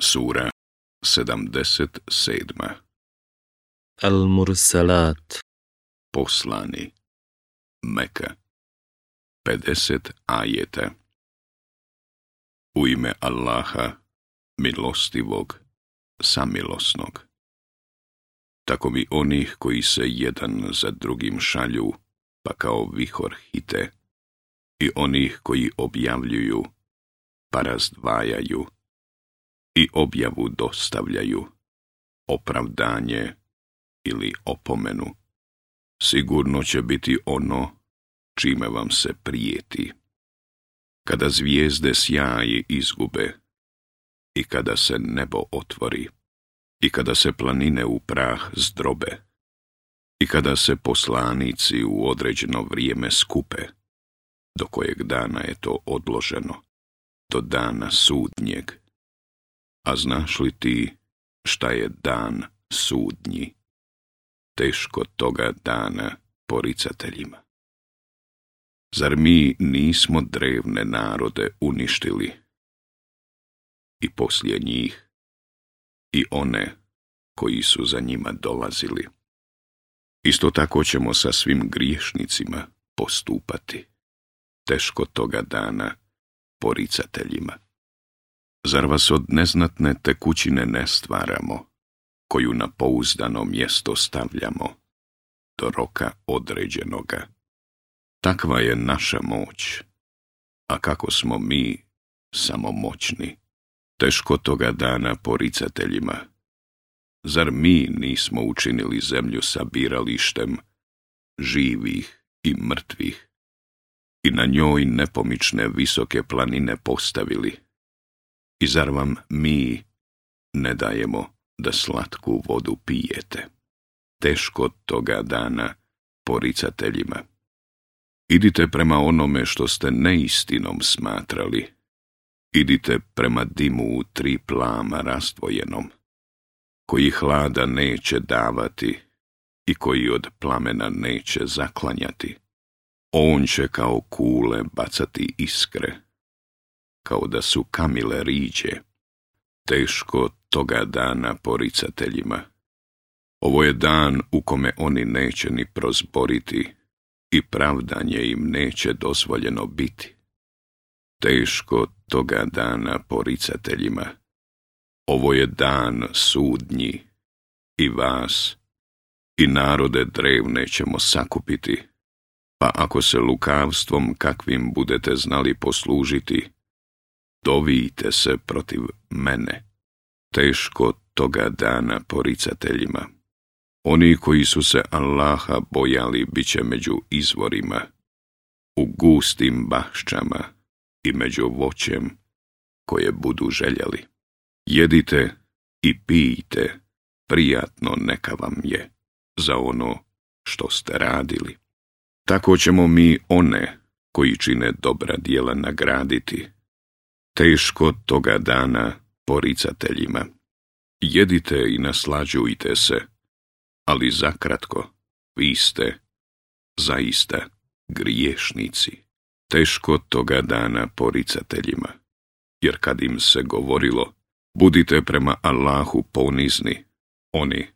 Sura 77 Al-Mursalat Poslani Meka 50 ajeta U ime Allaha, milostivog, samilosnog. Tako mi onih koji se jedan za drugim šalju, pa kao vihor hite, i onih koji objavljuju, pa razdvajaju, i objavu dostavljaju, opravdanje ili opomenu, sigurno će biti ono čime vam se prijeti. Kada zvijezde sjaje izgube i kada se nebo otvori i kada se planine u prah zdrobe i kada se poslanici u određeno vrijeme skupe, do kojeg dana je to odloženo, do dana sudnjeg, a znaš li ti šta je dan sudnji? Teško toga dana poricateljima. Zar mi nismo drevne narode uništili? I poslije njih, i one koji su za njima dolazili. Isto tako ćemo sa svim griješnicima postupati. Teško toga dana poricateljima. Zar vas od neznatne tekućine ne stvaramo, koju na pouzdano mjesto stavljamo, do roka određenoga? Takva je naša moć, a kako smo mi samomoćni? teško toga dana poricateljima. Zar mi nismo učinili zemlju sa biralištem živih i mrtvih i na njoj nepomične visoke planine postavili? I zar vam mi ne dajemo da slatku vodu pijete? Teško toga dana poricateljima. Idite prema onome što ste neistinom smatrali. Idite prema dimu u tri plama rastvojenom, koji hlada neće davati i koji od plamena neće zaklanjati. On će kao kule bacati iskre kao da su kamile riđe. Teško toga dana poricateljima. Ovo je dan u kome oni neće ni prozboriti i pravdanje im neće dozvoljeno biti. Teško toga dana poricateljima. Ovo je dan sudnji i vas i narode drevne ćemo sakupiti. Pa ako se lukavstvom kakvim budete znali poslužiti, dovijte se protiv mene. Teško toga dana poricateljima. Oni koji su se Allaha bojali bit će među izvorima, u gustim bahšćama i među voćem koje budu željeli. Jedite i pijte, prijatno neka vam je za ono što ste radili. Tako ćemo mi one koji čine dobra dijela nagraditi teško toga dana poricateljima. Jedite i naslađujte se, ali zakratko, vi ste zaista griješnici, teško toga dana poricateljima. Jer kad im se govorilo, budite prema Allahu ponizni, oni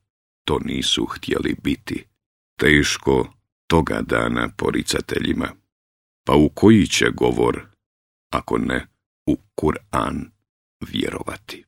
to nisu htjeli biti, teško toga dana poricateljima. Pa u koji će govor, ako ne u Kur'an vjerovati.